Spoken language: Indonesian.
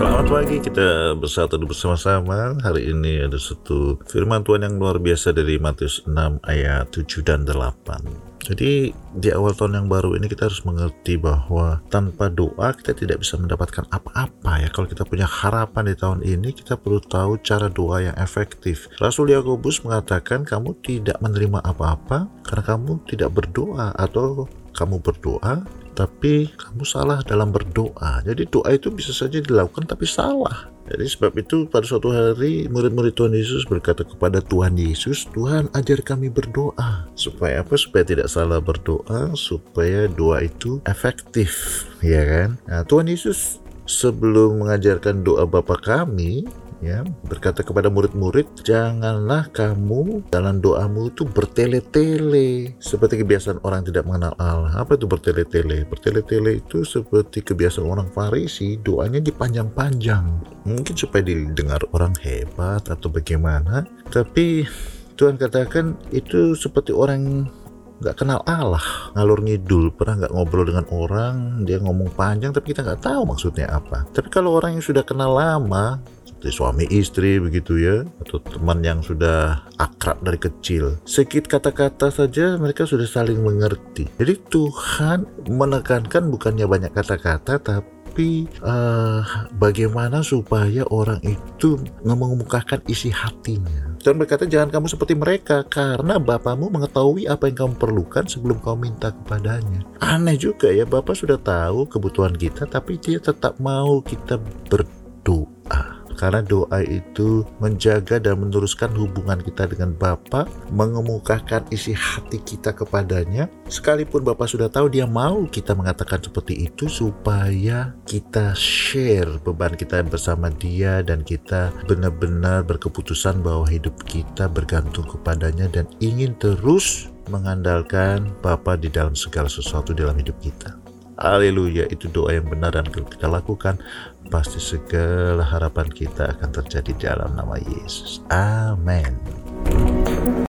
Selamat pagi, kita bersatu bersama-sama. Hari ini ada satu firman Tuhan yang luar biasa dari Matius 6 ayat 7 dan 8. Jadi di awal tahun yang baru ini kita harus mengerti bahwa tanpa doa kita tidak bisa mendapatkan apa-apa ya. Kalau kita punya harapan di tahun ini kita perlu tahu cara doa yang efektif. Rasul Yakobus mengatakan kamu tidak menerima apa-apa karena kamu tidak berdoa atau kamu berdoa tapi kamu salah dalam berdoa. Jadi doa itu bisa saja dilakukan tapi salah. Jadi sebab itu pada suatu hari murid-murid Tuhan Yesus berkata kepada Tuhan Yesus, Tuhan ajar kami berdoa. Supaya apa? Supaya tidak salah berdoa, supaya doa itu efektif, ya kan? Nah, Tuhan Yesus sebelum mengajarkan doa Bapa kami, ya berkata kepada murid-murid janganlah kamu dalam doamu itu bertele-tele. Seperti kebiasaan orang tidak mengenal Allah. Apa itu bertele-tele? Bertele-tele itu seperti kebiasaan orang Farisi doanya dipanjang-panjang. Mungkin supaya didengar orang hebat atau bagaimana tapi Tuhan katakan itu seperti orang nggak kenal Allah. Ngalur ngidul pernah nggak ngobrol dengan orang dia ngomong panjang tapi kita nggak tahu maksudnya apa. Tapi kalau orang yang sudah kenal lama suami istri begitu ya atau teman yang sudah akrab dari kecil. Sedikit kata-kata saja mereka sudah saling mengerti. Jadi Tuhan menekankan bukannya banyak kata-kata tapi uh, bagaimana supaya orang itu mengemukakan isi hatinya. Tuhan berkata jangan kamu seperti mereka karena Bapamu mengetahui apa yang kamu perlukan sebelum kamu minta kepadanya. Aneh juga ya Bapak sudah tahu kebutuhan kita tapi dia tetap mau kita berdoa karena doa itu menjaga dan meneruskan hubungan kita dengan Bapa, mengemukakan isi hati kita kepadanya. Sekalipun Bapa sudah tahu dia mau kita mengatakan seperti itu supaya kita share beban kita bersama dia dan kita benar-benar berkeputusan bahwa hidup kita bergantung kepadanya dan ingin terus mengandalkan Bapa di dalam segala sesuatu dalam hidup kita. Haleluya, itu doa yang benar dan kalau kita lakukan, pasti segala harapan kita akan terjadi dalam nama Yesus. Amin.